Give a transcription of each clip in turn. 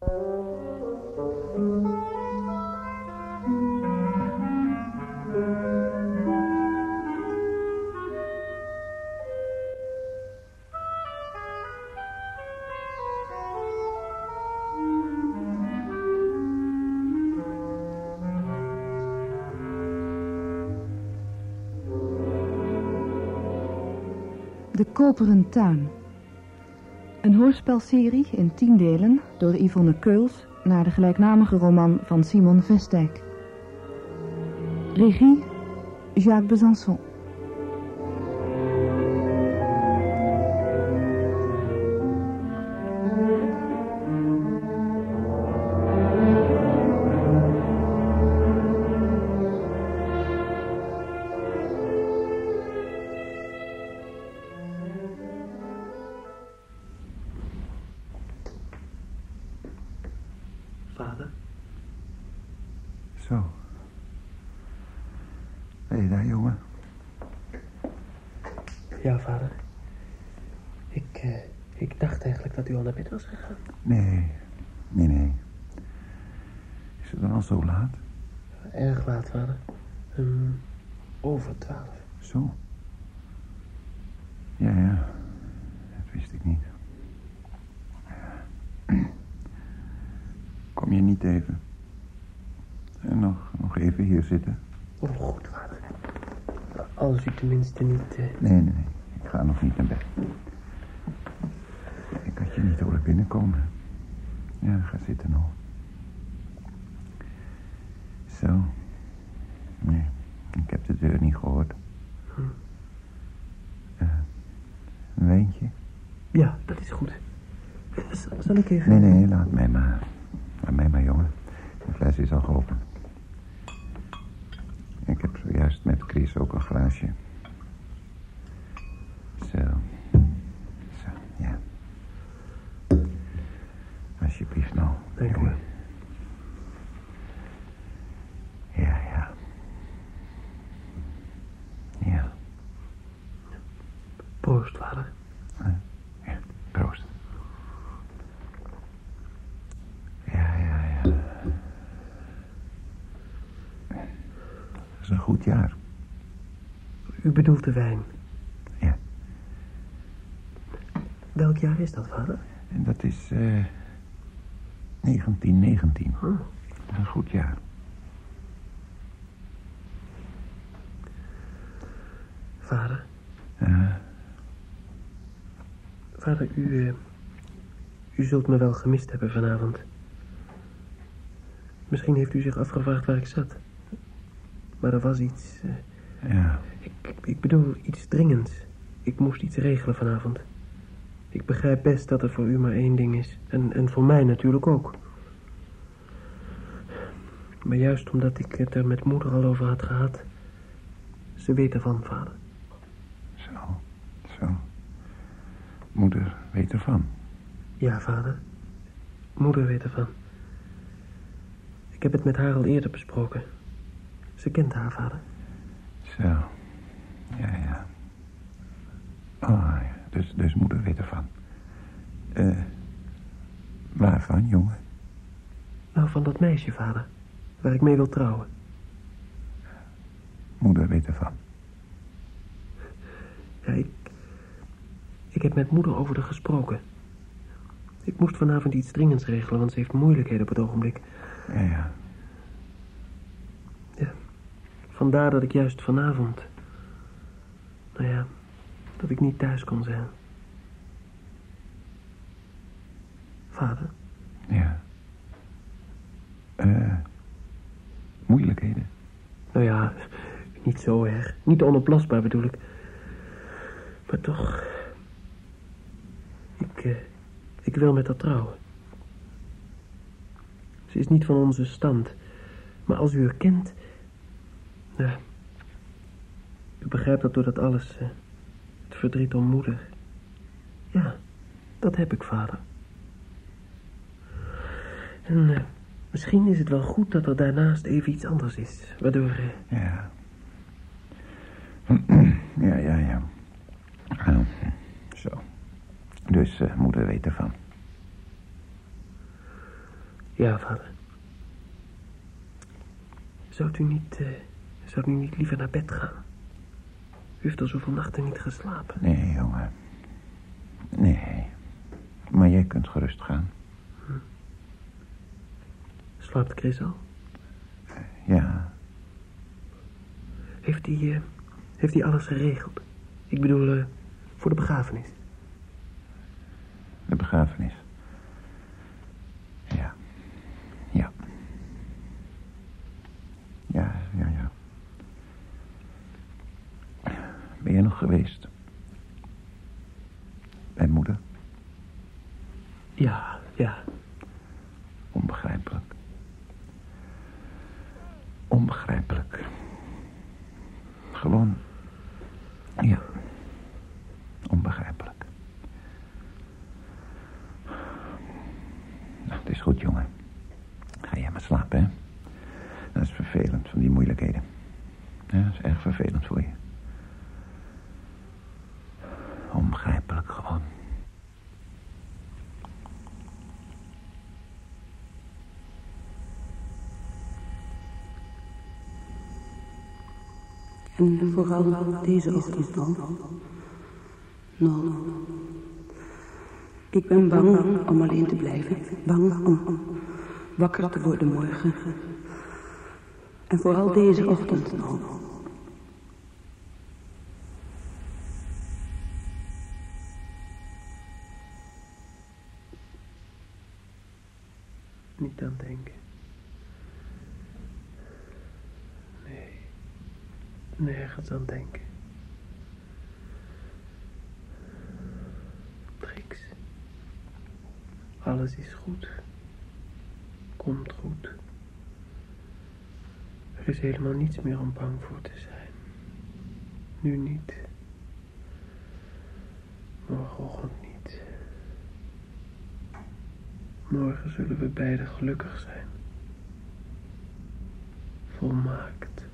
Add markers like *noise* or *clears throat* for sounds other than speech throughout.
De Koperen Tuin. Een hoorspelserie in tien delen door Yvonne Keuls naar de gelijknamige roman van Simon Vestijk. Regie Jacques Besançon. Zo. Ja, ja. Dat wist ik niet. Kom je niet even? En nog, nog even hier zitten? Oh, goed, vader. Als u tenminste niet... eh, Nee, nee, nee. Ik ga nog niet naar bed. Ik had je niet horen binnenkomen. Ja, ga zitten nou. Zo. Nee, ik heb de deur niet gehoord. Eh, een wijntje? Ja, dat is goed. Z- zal ik even... Nee, nee, laat mij maar. Laat mij maar, jongen. De fles is al geopend. Ik heb zojuist met Chris ook een glaasje. Zo. Zo, ja. Alsjeblieft nou. Dank u. jongen. Ja, ja. Ja. Proost, vader. Ja, proost. Ja, ja, ja. Dat is een goed jaar. U bedoelt de wijn. Ja. Welk jaar is dat, vader? En dat is eh 1919. Hm. Dat is een goed jaar. Vader, Eh, vader, u... eh, u zult me wel gemist hebben vanavond. Misschien heeft u zich afgevraagd waar ik zat. Maar er was iets... eh, ja, ik, ik bedoel, iets dringends. Ik moest iets regelen vanavond. Ik begrijp best dat er voor u maar één ding is. En, en voor mij natuurlijk ook. Maar juist omdat ik het er met moeder al over had gehad... Ze weet ervan, vader. zo, zo. Moeder weet ervan. Ja, vader. Moeder weet ervan. Ik heb het met haar al eerder besproken. Ze kent haar vader. Zo. Ja, ja. Oh, ja. Dus, dus moeder weet ervan. Eh, waarvan, jongen? Nou, van dat meisje, vader. Waar ik mee wil trouwen. Moeder weet ervan. Ja, ik... Ik heb met moeder over haar gesproken. Ik moest vanavond iets dringends regelen, want ze heeft moeilijkheden op het ogenblik. Ja. Ja, vandaar dat ik juist vanavond... Nou ja, dat ik niet thuis kon zijn. Vader, Ja. Eh, moeilijkheden. nou ja, niet zo erg. Niet onoplosbaar bedoel ik. Maar toch... Ik, eh, ik wil met haar trouwen. Ze is niet van onze stand. Maar als u haar kent... Ja, u begrijpt dat door dat alles... eh, het verdriet om moeder... Ja, dat heb ik, vader. En eh, misschien is het wel goed dat er daarnaast even iets anders is. Waardoor... eh, Ja. *clears throat* ja, ja, ja. Zo. Dus moeder weet ervan. Ja, vader. Zou u niet, zou u niet liever naar bed gaan? U heeft al zoveel nachten niet geslapen. Nee, jongen. Nee. Maar jij kunt gerust gaan. Hm. Slaapt Chris al? Ja. Heeft hij, uh, heeft hij alles geregeld? Ik bedoel, uh, voor de begrafenis. De begrafenis? Geweest? En vooral deze ochtend al. Nou, ik ben bang om alleen te blijven. Bang om wakker te worden morgen. En vooral deze ochtend nog. Niet aan denken. Nee. Nergens aan denken. Trix. Alles is goed. Komt goed. Er is helemaal niets meer om bang voor te zijn. Nu niet. Morgenochtend niet. Morgen zullen we beiden gelukkig zijn. Volmaakt.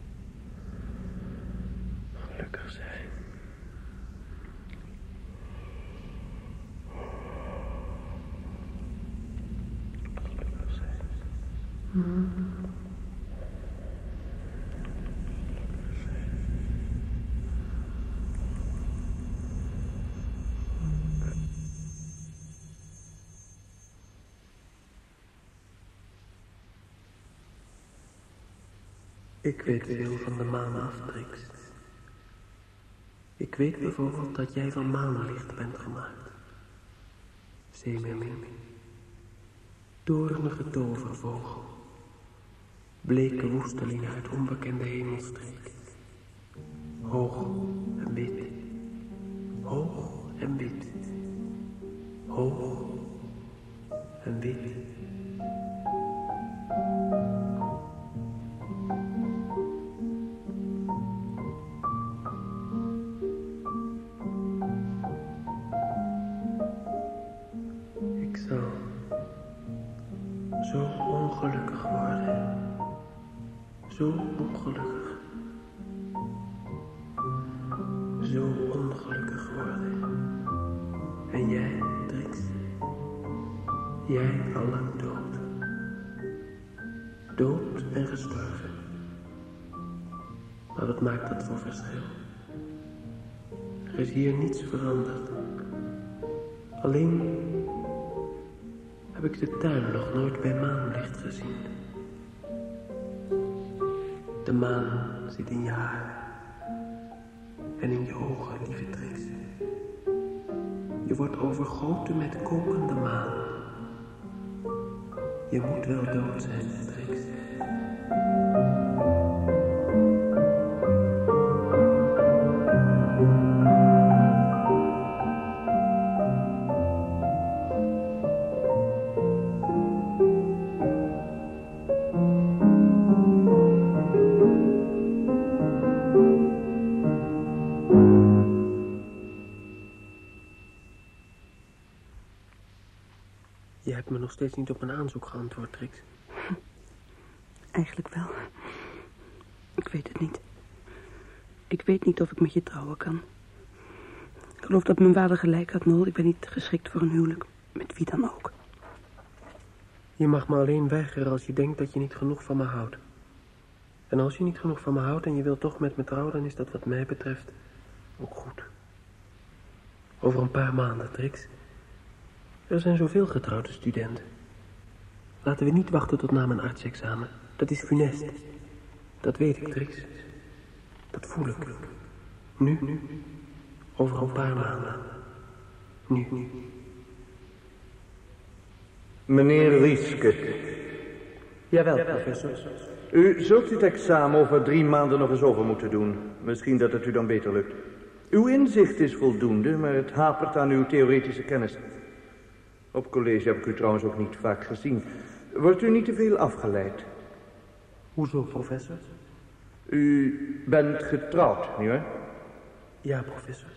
Gelukkig zijn. Gelukkig zijn. Mm. Ik weet veel van de maan. Ik weet bijvoorbeeld dat jij van maanlicht bent gemaakt. Zeemermin. Torenige tovervogel. Bleke woesteling uit onbekende hemelstreek. Hoog en wit. Hoog en wit. Hoog en wit. Hier niets veranderd. Alleen heb ik de tuin nog nooit bij maanlicht gezien. De maan zit in je haar en in je ogen, lieve Trix. Je wordt overgoten met kokende maan. Je moet wel dood zijn, Trix. Hebt me nog steeds niet op mijn aanzoek geantwoord, Trix. *laughs* Eigenlijk wel. Ik weet het niet. Ik weet niet of ik met je trouwen kan. Ik geloof dat mijn vader gelijk had, Nol. Ik ben niet geschikt voor een huwelijk. Met wie dan ook. Je mag me alleen weigeren als je denkt dat je niet genoeg van me houdt. En als je niet genoeg van me houdt en je wilt toch met me trouwen, dan is dat wat mij betreft ook goed. Over een paar maanden, Trix. Er zijn zoveel getrouwde studenten. Laten we niet wachten tot na mijn artsexamen. Dat is funest. Dat weet ik, Trix. Dat voel ik. Nu, nu. Over een paar maanden. Nu, nu. Meneer Rieske, Jawel, professor. u zult dit examen over drie maanden nog eens over moeten doen. Misschien dat het u dan beter lukt. Uw inzicht is voldoende, maar het hapert aan uw theoretische kennis. Op college heb ik u trouwens ook niet vaak gezien. Wordt u niet te veel afgeleid? Hoezo, professor? U bent getrouwd, nietwaar? Ja, professor.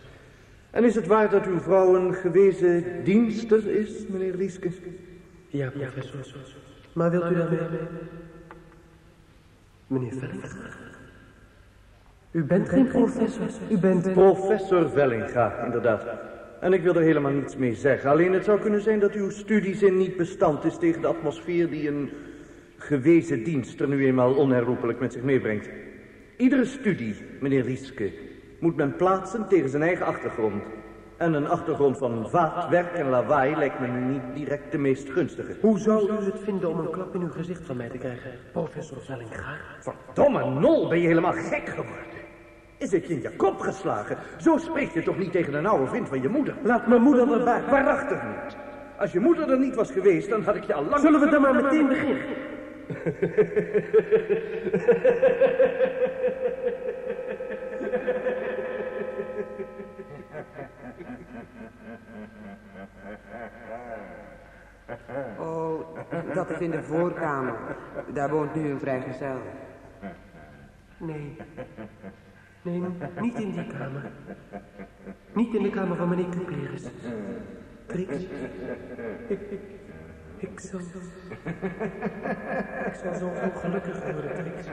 En is het waar dat uw vrouw een gewezen dienster is, meneer Rieske? Ja, professor. Maar wilt u dan weer... Meneer Vellinga? U bent geen professor. U bent... Professor Vellinga, inderdaad. En ik wil er helemaal niets mee zeggen. Alleen het zou kunnen zijn dat uw studiezin niet bestand is tegen de atmosfeer die een gewezen dienst er nu eenmaal onherroepelijk met zich meebrengt. Iedere studie, meneer Rieske, moet men plaatsen tegen zijn eigen achtergrond. En een achtergrond van vaatwerk en lawaai lijkt me niet direct de meest gunstige. Hoe zou u het vinden om een klap in uw gezicht van mij te krijgen, professor Vellinga? Verdomme nol, ben je helemaal gek geworden? Is het je in je kop geslagen? Zo spreek je toch niet tegen een oude vriend van je moeder? Laat mijn moeder erbij. Waarachtig niet. Als je moeder er niet was geweest, dan had ik je al lang... Zullen we dan maar meteen beginnen? *laughs* Oh, dat is in de voorkamer. Daar woont nu een vrijgezel. Nee. Nee, niet in die kamer. Niet in de kamer van meneer Kupleris. Trix. Ik, ik, ik zal... Ik zal zo ongelukkig worden, Trix.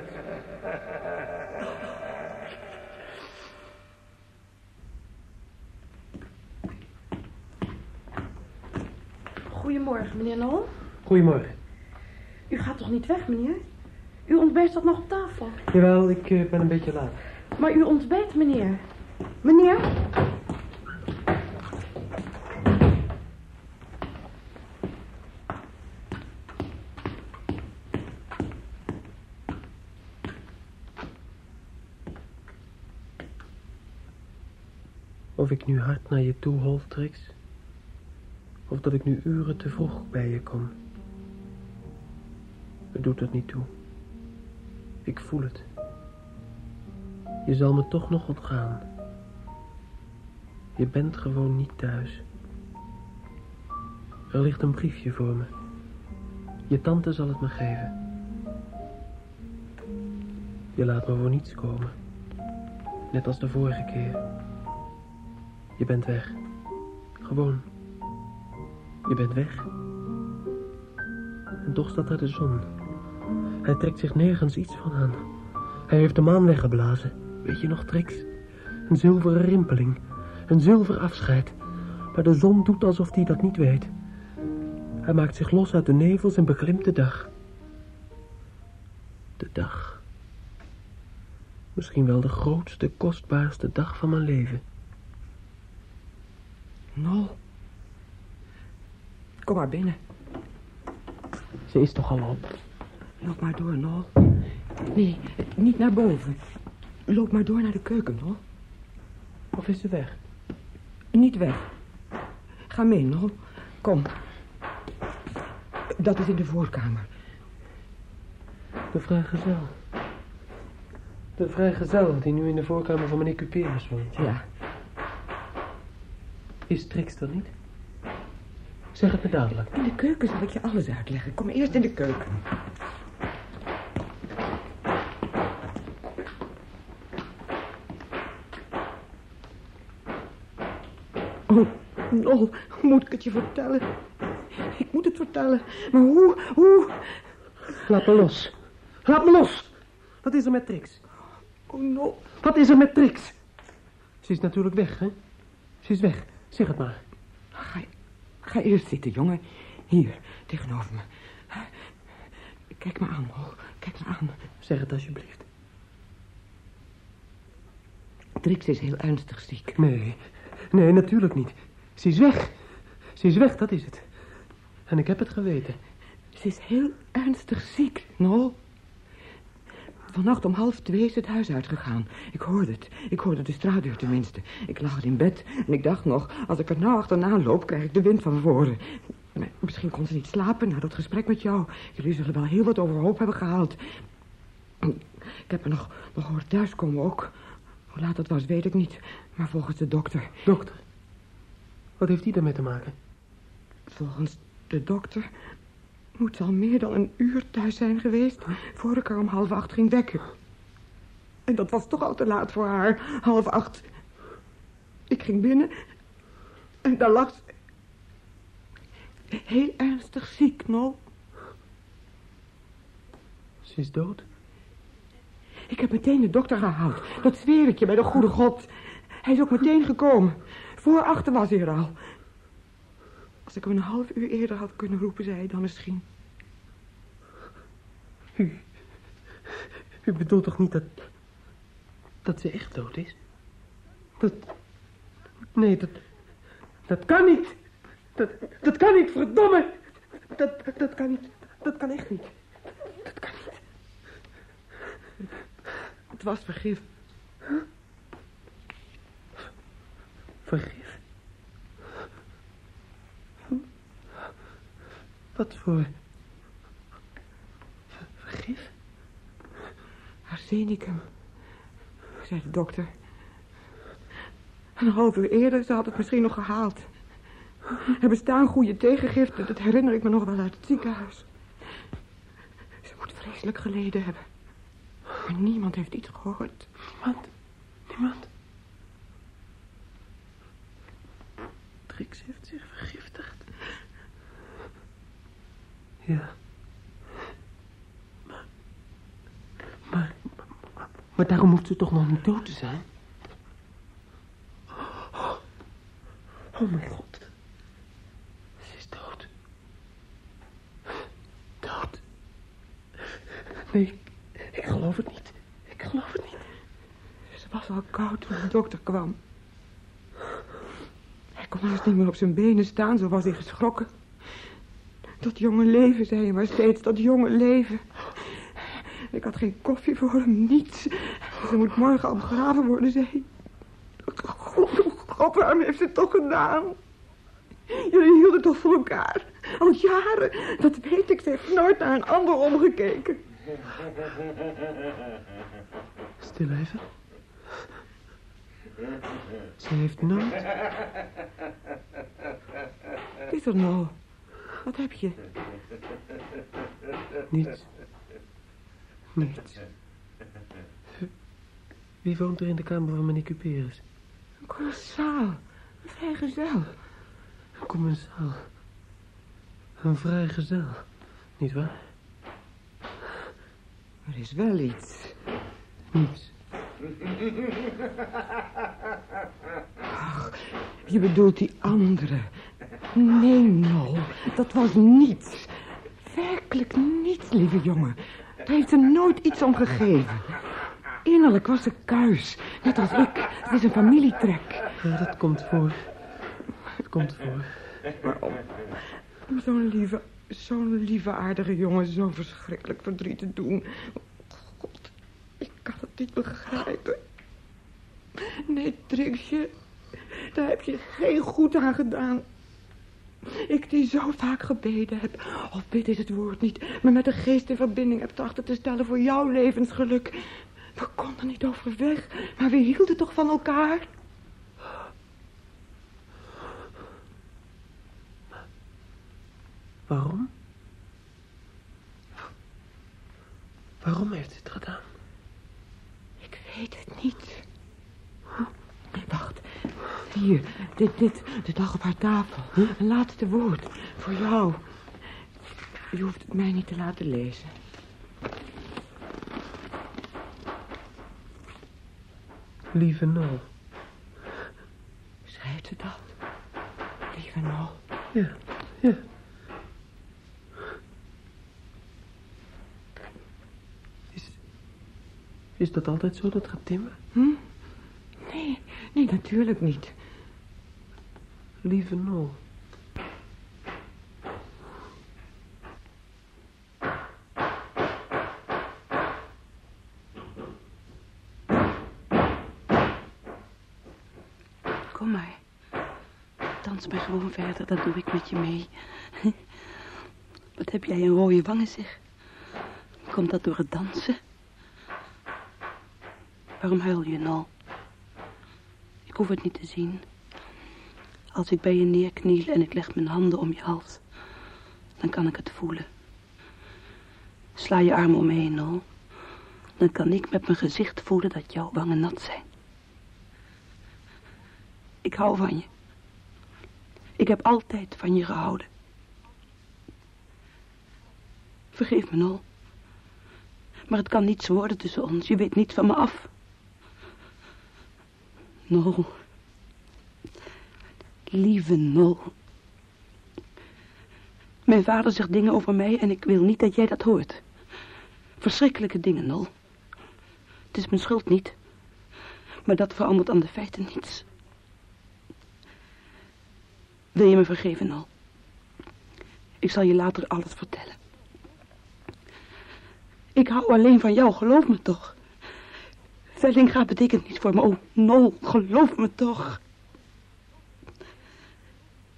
Goedemorgen, meneer Nol. Goedemorgen. U gaat toch niet weg, meneer? Uw ontbijt staat nog op tafel. Jawel, ik eh, ben een beetje laat. Maar uw ontbijt, meneer. Meneer? Of ik nu hard naar je toe hol. Of dat ik nu uren te vroeg bij je kom. Het doet er niet toe. Ik voel het. Je zal me toch nog ontgaan. Je bent gewoon niet thuis. Er ligt een briefje voor me. Je tante zal het me geven. Je laat me voor niets komen. Net als de vorige keer. Je bent weg. Gewoon. Je bent weg. En toch staat er de zon. Hij trekt zich nergens iets van aan. Hij heeft de maan weggeblazen. Weet je nog, Trix? Een zilveren rimpeling. Een zilver afscheid. Maar de zon doet alsof hij dat niet weet. Hij maakt zich los uit de nevels en beklimt de dag. De dag. Misschien wel de grootste, kostbaarste dag van mijn leven. Nol. Kom maar binnen. Ze is toch al op? Loop maar door, Nol. Nee, niet naar boven. Loop maar door naar de keuken, Nol. Of is ze weg? Niet weg. Ga mee, Nol. Kom. Dat is in de voorkamer. De vrijgezel. De vrijgezel die nu in de voorkamer van meneer Cuperus woont. Ja. Is Trix er niet? Zeg het me dadelijk. In de keuken zal ik je alles uitleggen. Kom eerst in de keuken. Oh, Nol, moet ik het je vertellen? Ik moet het vertellen. Maar hoe, hoe? Laat me los. Laat me los. Wat is er met Trix? Oh, Nol. Wat is er met Trix? Ze is natuurlijk weg, hè? Ze is weg. Zeg het maar. Ga, ga eerst zitten, jongen. Hier, tegenover me. Kijk me aan, Nol. Kijk me aan. Zeg het alsjeblieft. Trix is heel ernstig ziek. Nee, nee, natuurlijk niet. Ze is weg. Ze is weg, dat is het. En ik heb het geweten. Ze is heel ernstig ziek, Nol. Vannacht om half twee is het huis uitgegaan. Ik hoorde het. Ik hoorde de straatdeur tenminste. Ik lag in bed en ik dacht nog... als ik er nou achterna loop, krijg ik de wind van voren. Maar misschien kon ze niet slapen na dat gesprek met jou. Jullie zullen wel heel wat overhoop hebben gehaald. Ik heb er nog, nog horen thuiskomen ook. Hoe laat dat was, weet ik niet. Maar volgens de dokter... Dokter, wat heeft die daarmee te maken? Volgens de dokter moet ze al meer dan een uur thuis zijn geweest... voor ik haar om half acht ging wekken. En dat was toch al te laat voor haar, half acht. Ik ging binnen en daar lag ze... Heel ernstig ziek, Nol. Ze is dood? Ik heb meteen de dokter gehaald. Dat zweer ik je bij de goede God. Hij is ook meteen gekomen. Voor achter was hij er al. Als ik hem een half uur eerder had kunnen roepen, zei hij dan misschien. U, u bedoelt toch niet dat... dat ze echt dood is? Dat... Nee, dat... dat kan niet. Dat, dat kan niet, verdomme. Dat, dat kan niet. Dat kan echt niet. Dat kan niet. Het was vergif. Vergif? Wat voor... Vergif? Arsenicum, zei de dokter. Een half uur eerder, ze had het misschien nog gehaald. Er bestaan goede tegengiften, dat herinner ik me nog wel uit het ziekenhuis. Ze moet vreselijk geleden hebben. Maar niemand heeft iets gehoord. Niemand? Niemand? Trix heeft zich Ja. Maar, maar, maar, daarom hoeft ze toch nog niet dood te zijn? Oh mijn god. Ze is dood. Dood. Nee, ik geloof het niet. Ik geloof het niet. Ze was al koud toen de dokter kwam. Hij kon haast niet meer op zijn benen staan, zo was hij geschrokken. Dat jonge leven, zei hij maar steeds, dat jonge leven. Ik had geen koffie voor hem, niets. Ze moet morgen al begraven worden, zei hij. God, God, waarom heeft ze het toch gedaan? Jullie hielden toch van elkaar? Al jaren, dat weet ik. Ze heeft nooit naar een ander omgekeken. Stil even. Ze heeft nooit... Is er nou? Wat heb je? Niets. Niets. Wie woont er in de kamer van meneer Cuperus? Een commensaal. Een vrijgezel. Een commensaal. Een vrijgezel. Niet waar? Er is wel iets. Niets. Ach, je bedoelt die andere. Nee, Nol, dat was niets. Werkelijk niets, lieve jongen. Daar heeft ze nooit iets om gegeven. Innerlijk was ze kuis, net als ik. Het is een familietrek. Ja, dat komt voor. Dat komt voor. Waarom? Om zo'n lieve, zo'n lieve aardige jongen zo'n verschrikkelijk verdriet te doen. Kan het niet begrijpen. Nee, Trixje, daar heb je geen goed aan gedaan. Ik die zo vaak gebeden heb. Of bid is het woord niet. Maar met de geest in verbinding heb trachten te stellen voor jouw levensgeluk. We konden niet overweg. Maar we hielden toch van elkaar? Waarom? Waarom heeft ze het gedaan? Ik weet het niet. Wacht. Hier, dit, dit, dit lag op haar tafel. Een laatste woord. Voor jou. Je hoeft het mij niet te laten lezen. Lieve Nol. Schrijft ze dat? Lieve Nol. Ja, ja. Is dat altijd zo, dat getimmer? Hm? Nee, nee, natuurlijk niet. Lieve Nol. Kom maar. Dans maar gewoon verder, dat doe ik met je mee. *laughs* Wat heb jij een rode wangen, zeg. Komt dat door het dansen? Waarom huil je nou? Ik hoef het niet te zien. Als ik bij je neerkniel en ik leg mijn handen om je hals, dan kan ik het voelen. Sla je arm om me. Dan kan ik met mijn gezicht voelen dat jouw wangen nat zijn. Ik hou van je. Ik heb altijd van je gehouden. Vergeef me, Nol. Maar het kan niets worden tussen ons. Je weet niets van me af. Nol. Lieve Nol. Mijn vader zegt dingen over mij en ik wil niet dat jij dat hoort. Verschrikkelijke dingen, Nol. Het is mijn schuld niet. Maar dat verandert aan de feiten niets. Wil je me vergeven, Nol? Ik zal je later alles vertellen. Ik hou alleen van jou, geloof me toch. Vellinga betekent niets voor me. Oh, Nol, geloof me toch.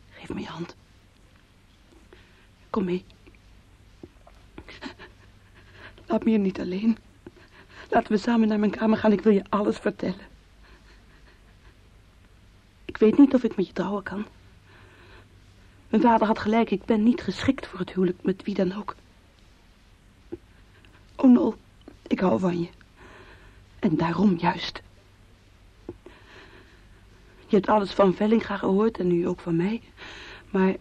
Geef me je hand. Kom mee. Laat me hier niet alleen. Laten we samen naar mijn kamer gaan. Ik wil je alles vertellen. Ik weet niet of ik met je trouwen kan. Mijn vader had gelijk. Ik ben niet geschikt voor het huwelijk met wie dan ook. Oh, Nol. Ik hou van je. En daarom juist. Je hebt alles van Vellinga gehoord en nu ook van mij. Maar...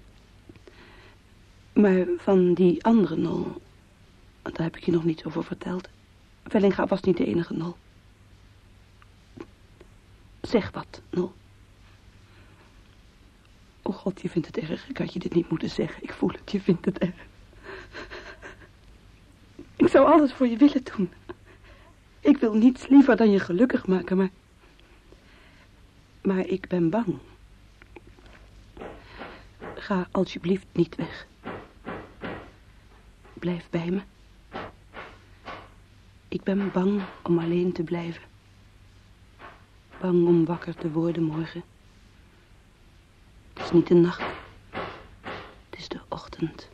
Maar van die andere Nol... Daar heb ik je nog niet over verteld. Vellinga was niet de enige Nol. Zeg wat, Nol. Oh god, je vindt het erg. Ik had je dit niet moeten zeggen. Ik voel het, je vindt het erg. Ik zou alles voor je willen doen. Ik wil niets liever dan je gelukkig maken, maar... Maar ik ben bang. Ga alsjeblieft niet weg. Blijf bij me. Ik ben bang om alleen te blijven. Bang om wakker te worden morgen. Het is niet de nacht. Het is de ochtend.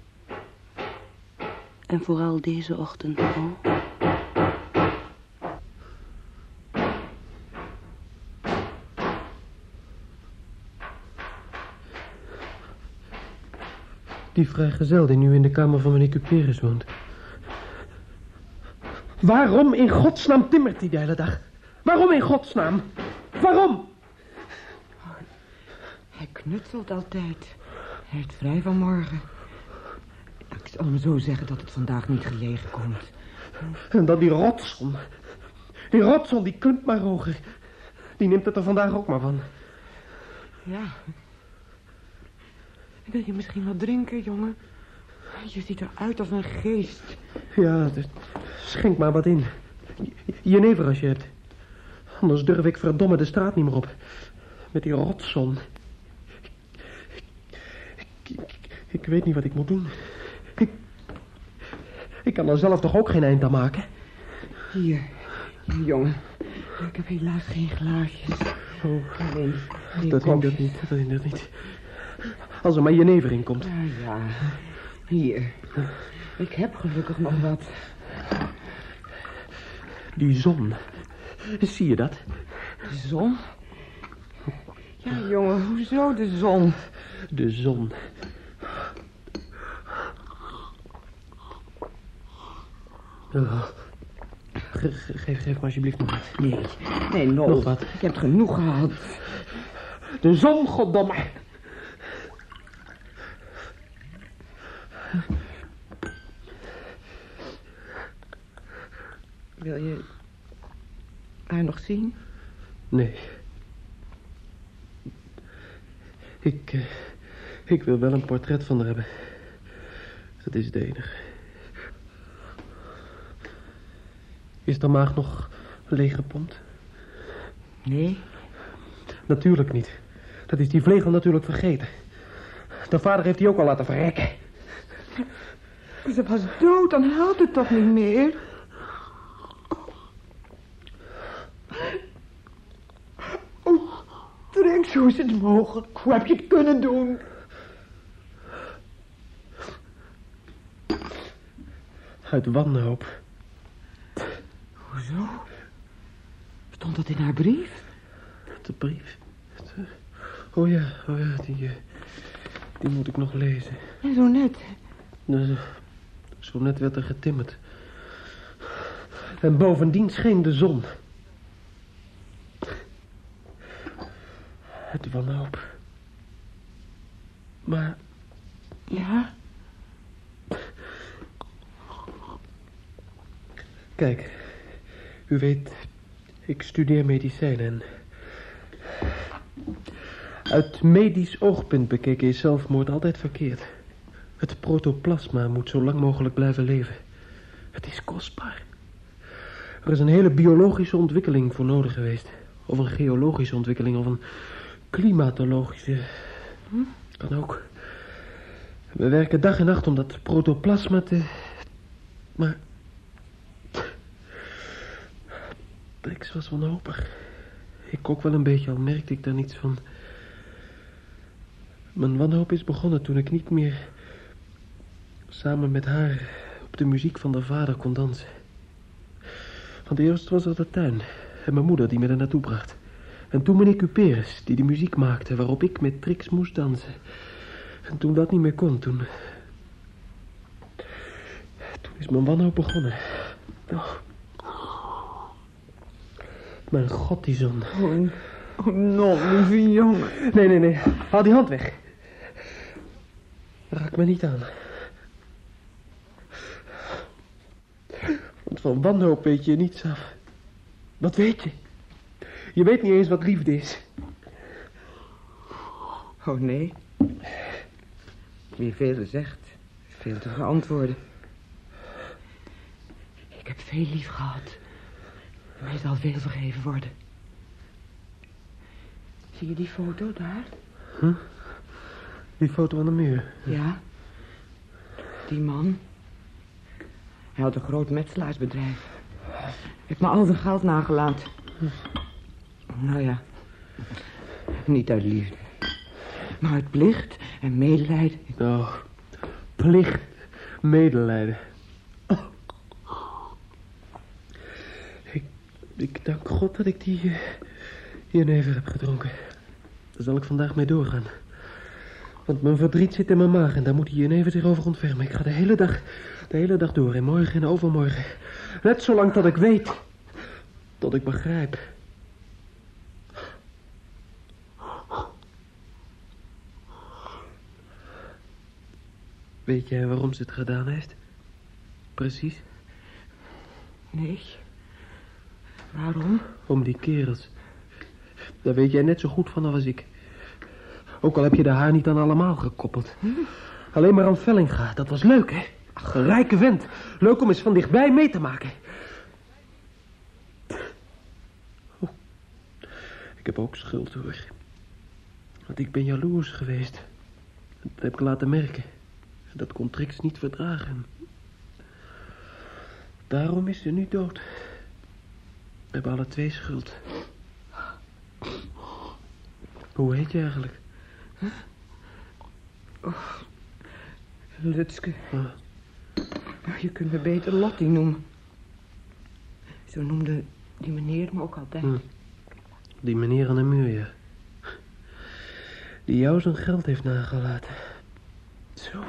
En vooral deze ochtend al. Die vrijgezel die nu in de kamer van meneer Cuperus woont. Waarom in godsnaam timmert hij de hele dag? Waarom in godsnaam? Waarom? Hij knutselt altijd. Hij heeft vrij vanmorgen. Ik zal hem zo zeggen dat het vandaag niet gelegen komt. En dan die rotson. Die rotson, die kunt maar Roger. Die neemt het er vandaag ook maar van. Ja. Wil je misschien wat drinken, jongen? Je ziet eruit als een geest. Ja, dus schenk maar wat in. Jenever als je hebt. Anders durf ik verdomme de straat niet meer op. Met die rotson. Ik, ik, ik weet niet wat ik moet doen. Ik, ik kan er zelf toch ook geen eind aan maken? Hier, jongen. Ik heb helaas geen glaasjes. Oh, Alleen, dat hindert niet, dat hindert niet. Als er maar jenever in komt. Ja, ja. Hier. Ik heb gelukkig nog wat. Die zon. Zie je dat? De zon? Ja, jongen, hoezo de zon? De zon. Oh. Ge- ge- geef, geef me alsjeblieft nog wat. Nee, nee. Nog wat. Ik heb genoeg gehad. De zon, goddomme. Wil je haar nog zien? Nee. Ik, eh, ik wil wel een portret van haar hebben. Dat is het enige. Is de maag nog, Leeggepompt? Nee, Natuurlijk niet. Dat is die vlegel natuurlijk vergeten. De vader heeft die ook al laten verrekken. Ze was dood, dan helpt het toch niet meer? Oh, Trix, hoe is het mogelijk? Hoe heb je het kunnen doen? Uit wanhoop. Hoezo? Stond dat in haar brief? De brief. Oh ja, oh ja, die, eh, die moet ik nog lezen. Ja, zo net. Nou, Zo net werd er getimmerd. En bovendien scheen de zon. Het wanhoop. Maar Ja? Kijk, u weet, ik studeer medicijn en... Uit medisch oogpunt bekeken is zelfmoord altijd verkeerd. Het protoplasma moet zo lang mogelijk blijven leven. Het is kostbaar. Er is een hele biologische ontwikkeling voor nodig geweest. Of een geologische ontwikkeling, of een klimatologische. Kan ook. We werken dag en nacht om dat protoplasma te... Maar Brix was wanhopig. Ik ook wel een beetje, al merkte ik daar niets van. Mijn wanhoop is begonnen toen ik niet meer samen met haar op de muziek van haar vader kon dansen. Want eerst was er de tuin en mijn moeder die me er naartoe bracht. En toen meneer Cuperus die de muziek maakte waarop ik met Trix moest dansen. En toen dat niet meer kon, toen... Toen is mijn wanhoop begonnen. Oh. Mijn god, die zon. Oh, oh non, lieve jongen. Nee, nee, nee. Haal die hand weg. Raak me niet aan. Want van wanhoop weet je niets af. Wat weet je? Je weet niet eens wat liefde is. Oh nee. Wie veel zegt, veel te verantwoorden. Ik heb veel lief gehad. Mij zal veel vergeven worden. Zie je die foto daar? Die foto aan de muur. Ja. Die man. Hij had een groot metselaarsbedrijf. Heeft me al zijn geld nagelaten. Nou ja. Niet uit liefde. Maar uit plicht en medelijden. Oh, plicht, medelijden. Ik, ik dank God dat ik die uh, jenever heb gedronken. Daar zal ik vandaag mee doorgaan. Want mijn verdriet zit in mijn maag en daar moet die jenever zich over ontfermen. Ik ga de hele dag, de hele dag door en morgen en overmorgen. Net zolang tot ik weet, tot ik begrijp. Weet jij waarom ze het gedaan heeft? Precies. Nee. Waarom? Om die kerels. Daar weet jij net zo goed van als ik. Ook al heb je de haar niet aan allemaal gekoppeld. Alleen maar aan Vellinga. Dat was leuk, hè? Ach, rijke vent. Leuk om eens van dichtbij mee te maken. Oh. Ik heb ook schuld, hoor. Want ik ben jaloers geweest. Dat heb ik laten merken. Dat kon Trix niet verdragen. Daarom is ze nu dood. We hebben alle twee schuld. Hoe heet je eigenlijk? Lutske. Ah, Maar je kunt me beter Lottie noemen. Zo noemde die meneer me ook altijd. Hm. Die meneer aan de muur, ja. Die jou zijn geld heeft nagelaten. Zo.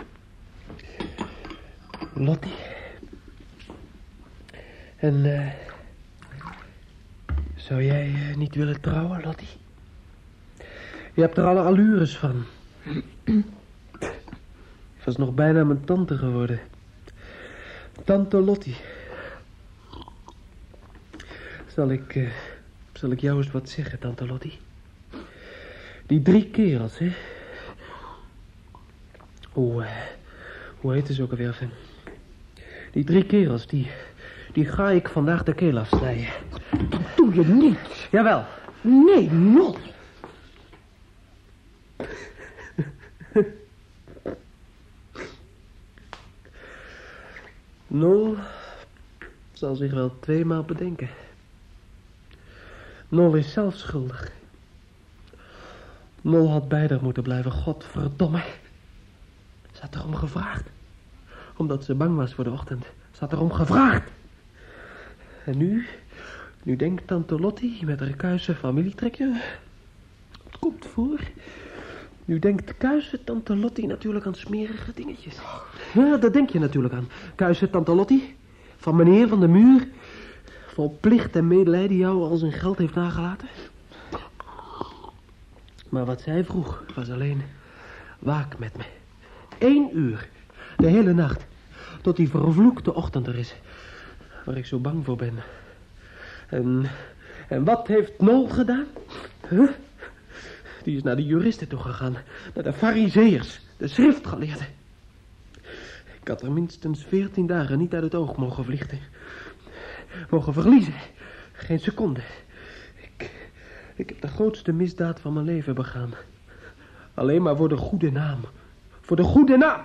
Lottie. En, eh... zou jij eh, niet willen trouwen, Lottie? Je hebt er alle allures van. Je was nog bijna mijn tante geworden. Tante Lottie. Zal ik, eh, zal ik jou eens wat zeggen, tante Lottie? Die drie kerels, hè? Hoe, eh, hoe heet ze ook alweer? Die drie kerels, die, die ga ik vandaag de keel afsnijden. doe je niet. Jawel. Nee, Nol. Nol zal zich wel tweemaal bedenken. Nol is zelf schuldig. Nol had bij haar moeten blijven, godverdomme. Ze had erom gevraagd. Omdat ze bang was voor de ochtend. Ze had erom gevraagd. En nu, nu denkt tante Lottie met haar kuise familietrekje. Het komt voor. Nu denkt kuise tante Lottie natuurlijk aan smerige dingetjes. Ja, daar denk je natuurlijk aan. Kuise tante Lottie, van meneer van de muur. Vol plicht en medelijden jou al zijn geld heeft nagelaten. Maar wat zij vroeg was alleen... Waak met me. Eén uur. De hele nacht. Tot die vervloekte ochtend er is. Waar ik zo bang voor ben. En, en wat heeft Nol gedaan? Huh? Die is naar de juristen toe gegaan. Naar de fariseërs. De schriftgeleerden. Ik had er minstens veertien dagen niet uit het oog mogen vliegen. Mogen verliezen. Geen seconde. Ik, ik heb de grootste misdaad van mijn leven begaan. Alleen maar voor de goede naam. Voor de goede naam.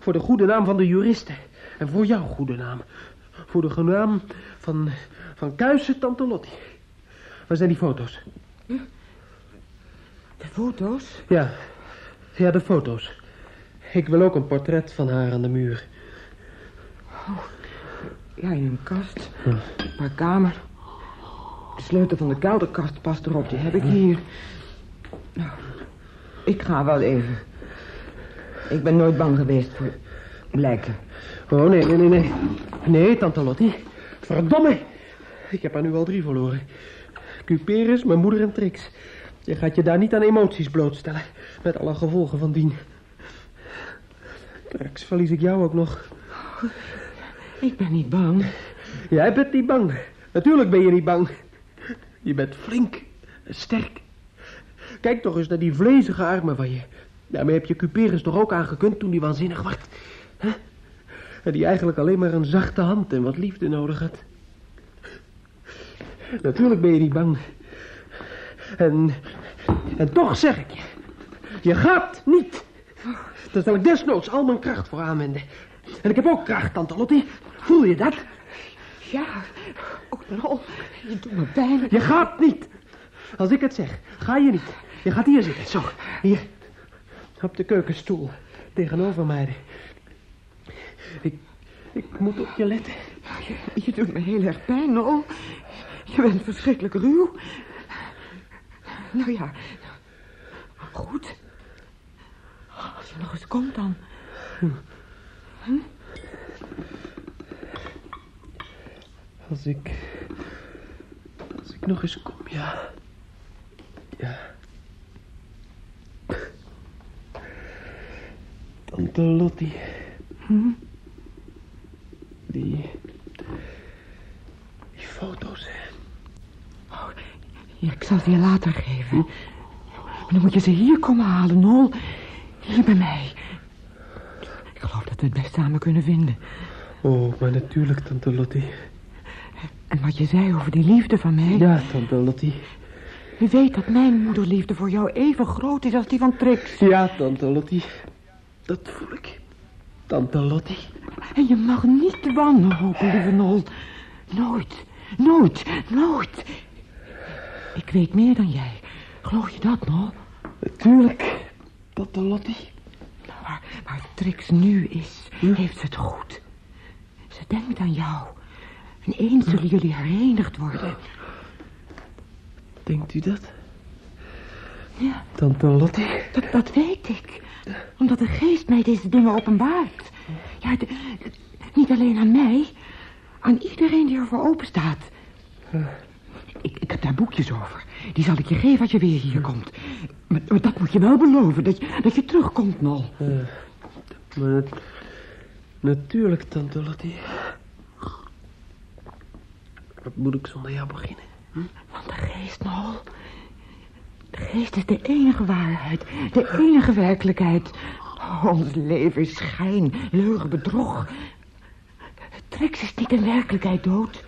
Voor de goede naam van de juristen. En voor jouw goede naam. Voor de naam van, van Kuise Tante Lottie. Waar zijn die foto's? De foto's? Ja, ja, de foto's. Ik wil ook een portret van haar aan de muur. Ja, in een kast. Een paar kamer. De sleutel van de kelderkast past erop, die heb ik hier. Nou, ik ga wel even. Ik ben nooit bang geweest voor lijken. Oh, nee, nee, nee, nee. Nee, tante Lottie. Verdomme. Ik heb er nu al drie verloren. Cuperus, mijn moeder en Trix. Je gaat je daar niet aan emoties blootstellen. Met alle gevolgen van dien. Straks verlies ik jou ook nog. Ik ben niet bang. Jij bent niet bang. Natuurlijk ben je niet bang. Je bent flink en sterk. Kijk toch eens naar die vlezige armen van je. Daarmee heb je Cuperus toch ook aangekund toen hij waanzinnig werd. Huh? En die eigenlijk alleen maar een zachte hand en wat liefde nodig had. Natuurlijk ben je niet bang. En, en toch zeg ik je. Je gaat niet. Daar zal ik desnoods al mijn kracht voor aanwenden. En ik heb ook kracht, tante Lottie. Voel je dat? Ja, ook Rol, je doet me pijn. Je gaat niet. Als ik het zeg, ga je niet. Je gaat hier zitten, zo. Hier. Op de keukenstoel. Tegenover mij. Ik, ik moet op je letten. Je, je doet me heel erg pijn, Nol. Je bent verschrikkelijk ruw. Nou ja, goed. Als je nog eens komt dan. Hm? Als ik... Als ik nog eens kom, ja. Ja. Tante Lottie. Hm? Die... Die foto's, hè. Oh, ja, ik zal ze je later geven. Maar dan moet je ze hier komen halen, Nol. Hier bij mij. Ik geloof dat we het best samen kunnen vinden. Oh, maar natuurlijk, tante Lottie. En wat je zei over die liefde van mij... Ja, tante Lottie. Je weet dat mijn moederliefde voor jou even groot is als die van Trix. Ja, tante Lottie. Dat voel ik. Tante Lottie. En je mag niet wanhopen, lieve Nol. Nooit, nooit, nooit. Ik weet meer dan jij. Geloof je dat, Nol? Natuurlijk, tante Lottie. Waar, waar Trix nu is, heeft ze het goed. Ze denkt aan jou. En eens zullen jullie herenigd worden. Denkt u dat? Ja, Tante Lottie? dat, dat weet ik. Omdat de geest mij deze dingen openbaart. Ja, de- de- niet alleen aan mij. Aan iedereen die ervoor open staat. Ik, ik heb daar boekjes over. Die zal ik je geven als je weer hier komt. Maar, maar dat moet je wel beloven, dat je, dat je terugkomt, Nol. Maar natuurlijk, tante Lottie. Wat moet ik zonder jou beginnen? Want de geest, Nol. De geest is de enige waarheid. De enige werkelijkheid. Ons leven is schijn, leugen, bedrog. Trix is niet in werkelijkheid dood.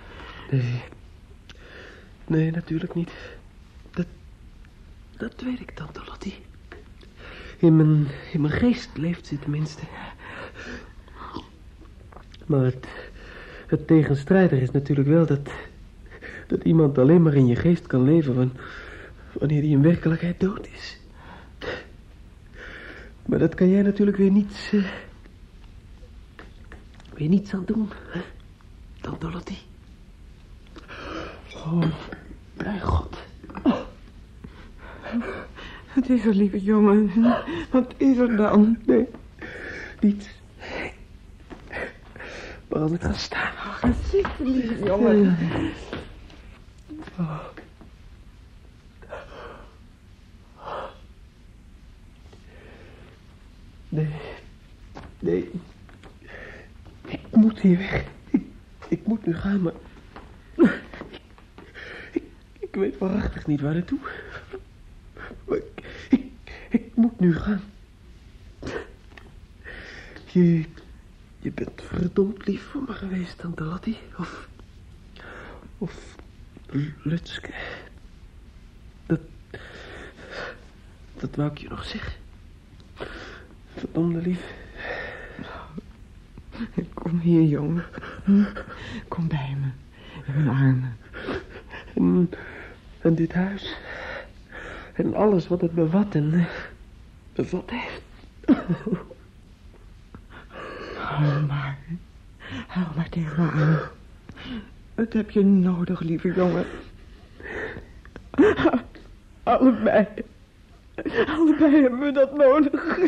Nee. Nee, natuurlijk niet. Dat, dat weet ik, tante Lottie. In mijn, in mijn geest leeft ze tenminste. Maar het, het tegenstrijder is natuurlijk wel dat, dat iemand alleen maar in je geest kan leven wan- wanneer hij in werkelijkheid dood is. Maar dat kan jij natuurlijk weer niets, eh, weer niets aan doen, hè? Tante Lottie. Oh, mijn god. Wat is er, lieve jongen? Wat is er dan? Nee, niets. Maar als ik ga staan... Ga zitten, lieve jongen. Nee, nee. Ik moet hier weg. Ik, ik moet nu gaan, maar... Ik, ik, ik weet waarachtig niet waar naartoe. Maar ik, ik, ik moet nu gaan. Je, je bent verdomd lief voor me geweest, tante Lottie. Of... Of... Lutske. Dat... Dat wou ik je nog zeggen. Verdomde lief. Kom hier, jongen. Kom bij me. In mijn armen. En, en dit huis. En alles wat het bevat en eh, bevat heeft. Huil maar. Huil maar tegen me aan. Het heb je nodig, lieve jongen. Allebei. Allebei hebben we dat nodig.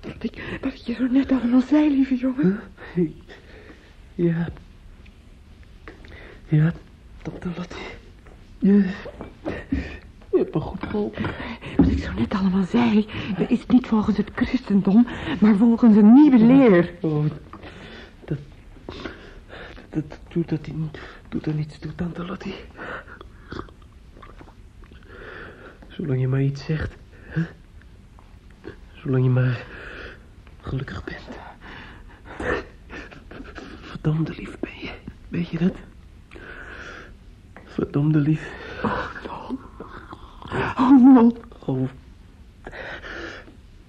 Wat ik, wat ik je zo net allemaal zei, lieve jongen. Ja. Ja, tante Lottie. Je, je hebt me goed geholpen. Wat ik zo net allemaal zei, is niet volgens het christendom, maar volgens een nieuwe leer. Oh, dat, dat, dat doet, dat, doet er niets toe, tante Lottie. Zolang je maar iets zegt. Hè? Zolang je maar gelukkig bent. Verdomde lief ben je. Weet je dat? Verdomde lief. Oh, no. Oh.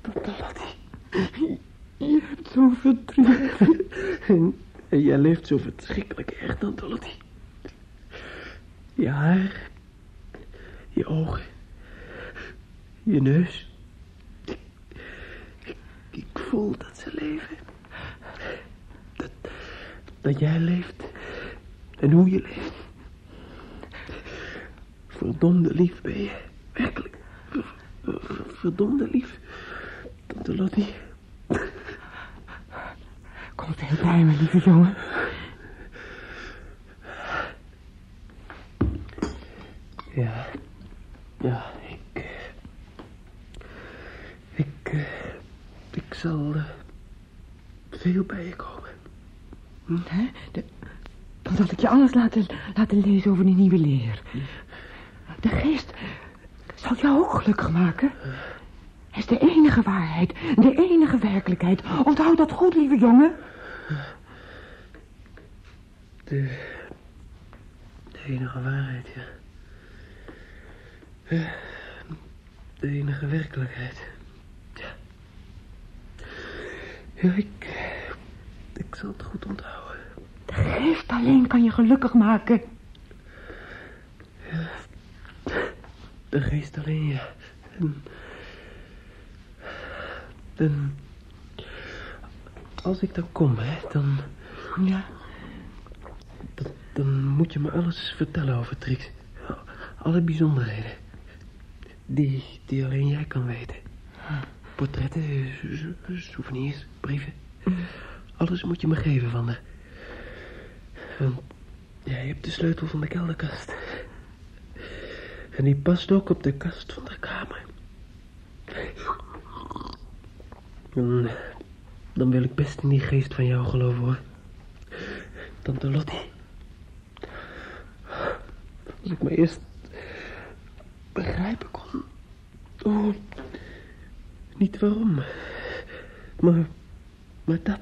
Tante Lottie. Je hebt zo verdriet. En, en jij leeft zo verschrikkelijk erg, tante Lottie. Je haar. Je ogen. Je neus. Ik, ik voel dat ze leven. Dat, jij leeft. En hoe je leeft. Verdomde lief ben je. Werkelijk. Ver- ver- Verdomde lief. Tante Lottie. Kom veel bij me, lieve jongen. Ja. Ja, ik... Ik... eh, ik zal... eh, veel bij je komen. Dan zal ik je alles laten, laten lezen over die nieuwe leer. De geest zal jou ook gelukkig maken. Hij is de enige waarheid, de enige werkelijkheid. Onthoud dat goed, lieve jongen. De... De enige waarheid, ja. De enige werkelijkheid. Ja. Ja, ik... Ik zal het goed onthouden. De geest alleen kan je gelukkig maken. De geest alleen, ja. En, en als ik dan kom, hè, dan, Ja, dan, dan moet je me alles vertellen over Trix. Alle bijzonderheden. Die, die alleen jij kan weten. Portretten, souvenirs, brieven. Alles moet je me geven van haar. Want jij hebt de sleutel van de kelderkast. En die past ook op de kast van de kamer. Dan, dan wil ik best in die geest van jou geloven, hoor. Tante Lottie. Als ik me eerst begrijpen kon. Oh, niet waarom. Maar, maar dat.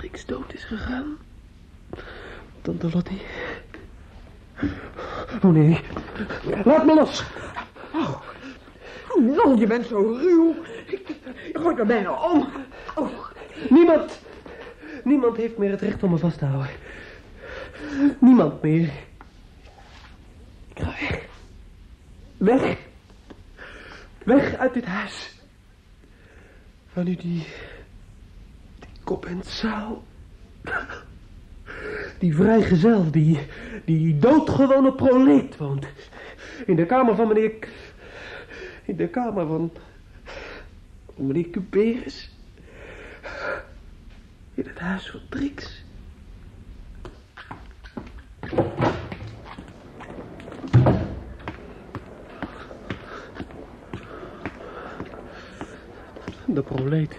Trix dood is gegaan. Tante Lottie. Oh nee. Laat me los. Oh, Nol, je bent zo ruw. Je gooit me bijna om. Oh, Niemand. Niemand heeft meer het recht om me vast te houden. Niemand meer. Ik ga weg. Weg. Weg uit dit huis. Waar nu die... Zaal. Die vrijgezel, die... Die doodgewone proleet woont. In de kamer van meneer... In de kamer van... van meneer Cuperus. In het huis van Trix. De proleet.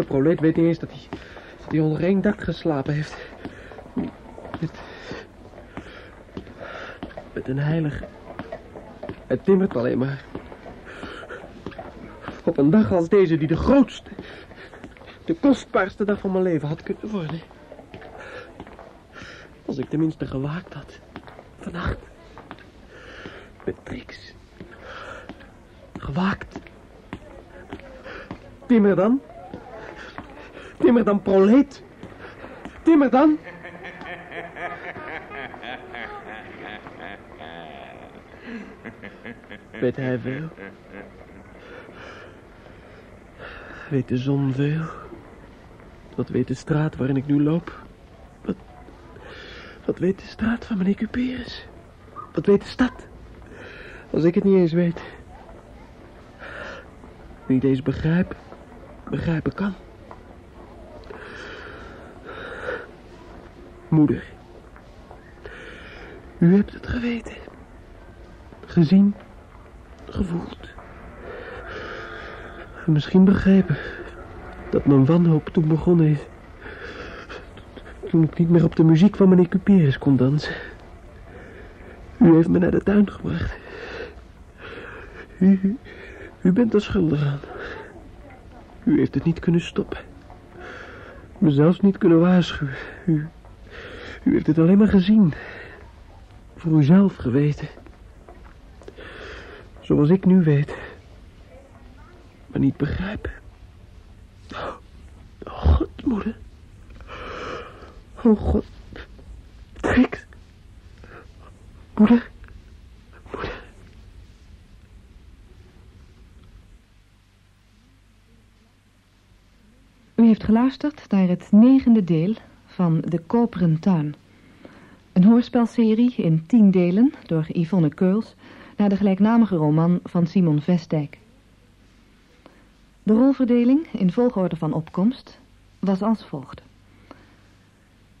De proleet weet niet eens dat hij, dat onder één dak geslapen heeft. Met, met een heilige. Het timmert alleen maar. Op een dag als deze die de grootste, de kostbaarste dag van mijn leven had kunnen worden. Als ik tenminste gewaakt had. Vannacht. Met Trix. Gewaakt. Timmer dan. Timmer dan, proleet. Timmer dan. Weet hij veel? Weet de zon veel? Wat weet de straat waarin ik nu loop? Wat, wat weet de straat van meneer Cuperus? Wat weet de stad? Als ik het niet eens weet. Niet eens begrijp, begrijpen kan. Moeder. U hebt het geweten. Gezien. Gevoeld. En misschien begrepen. Dat mijn wanhoop toen begonnen is. Toen ik niet meer op de muziek van meneer Cuperus kon dansen. U heeft me naar de tuin gebracht. U, bent er schuldig aan. U heeft het niet kunnen stoppen. Me zelfs niet kunnen waarschuwen. U, u heeft het alleen maar gezien. Voor uzelf geweten. Zoals ik nu weet. Maar niet begrijpen. Oh, God, moeder. Oh, God. Trix. Moeder. Moeder. U heeft geluisterd naar het negende deel van De Koperen Tuin. Een hoorspelserie in tien delen door Yvonne Keuls... naar de gelijknamige roman van Simon Vestdijk. De rolverdeling in volgorde van opkomst was als volgt.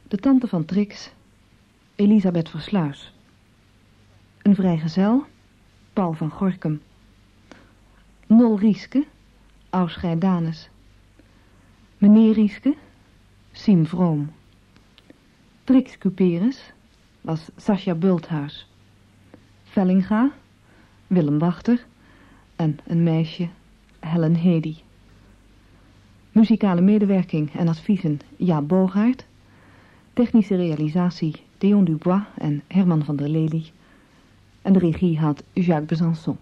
De tante van Trix, Elisabeth Versluis. Een vrijgezel, Paul van Gorkum. Nol Rieske, Danes. Meneer Rieske, Siem Vroom. Trix Cuperus was Sascha Bulthuis. Vellinga, Willem Wachter en een meisje, Helen Hedy. Muzikale medewerking en adviezen Ja Bogaert. Technische realisatie Dion Dubois en Herman van der Lely. En de regie had Jacques Besançon.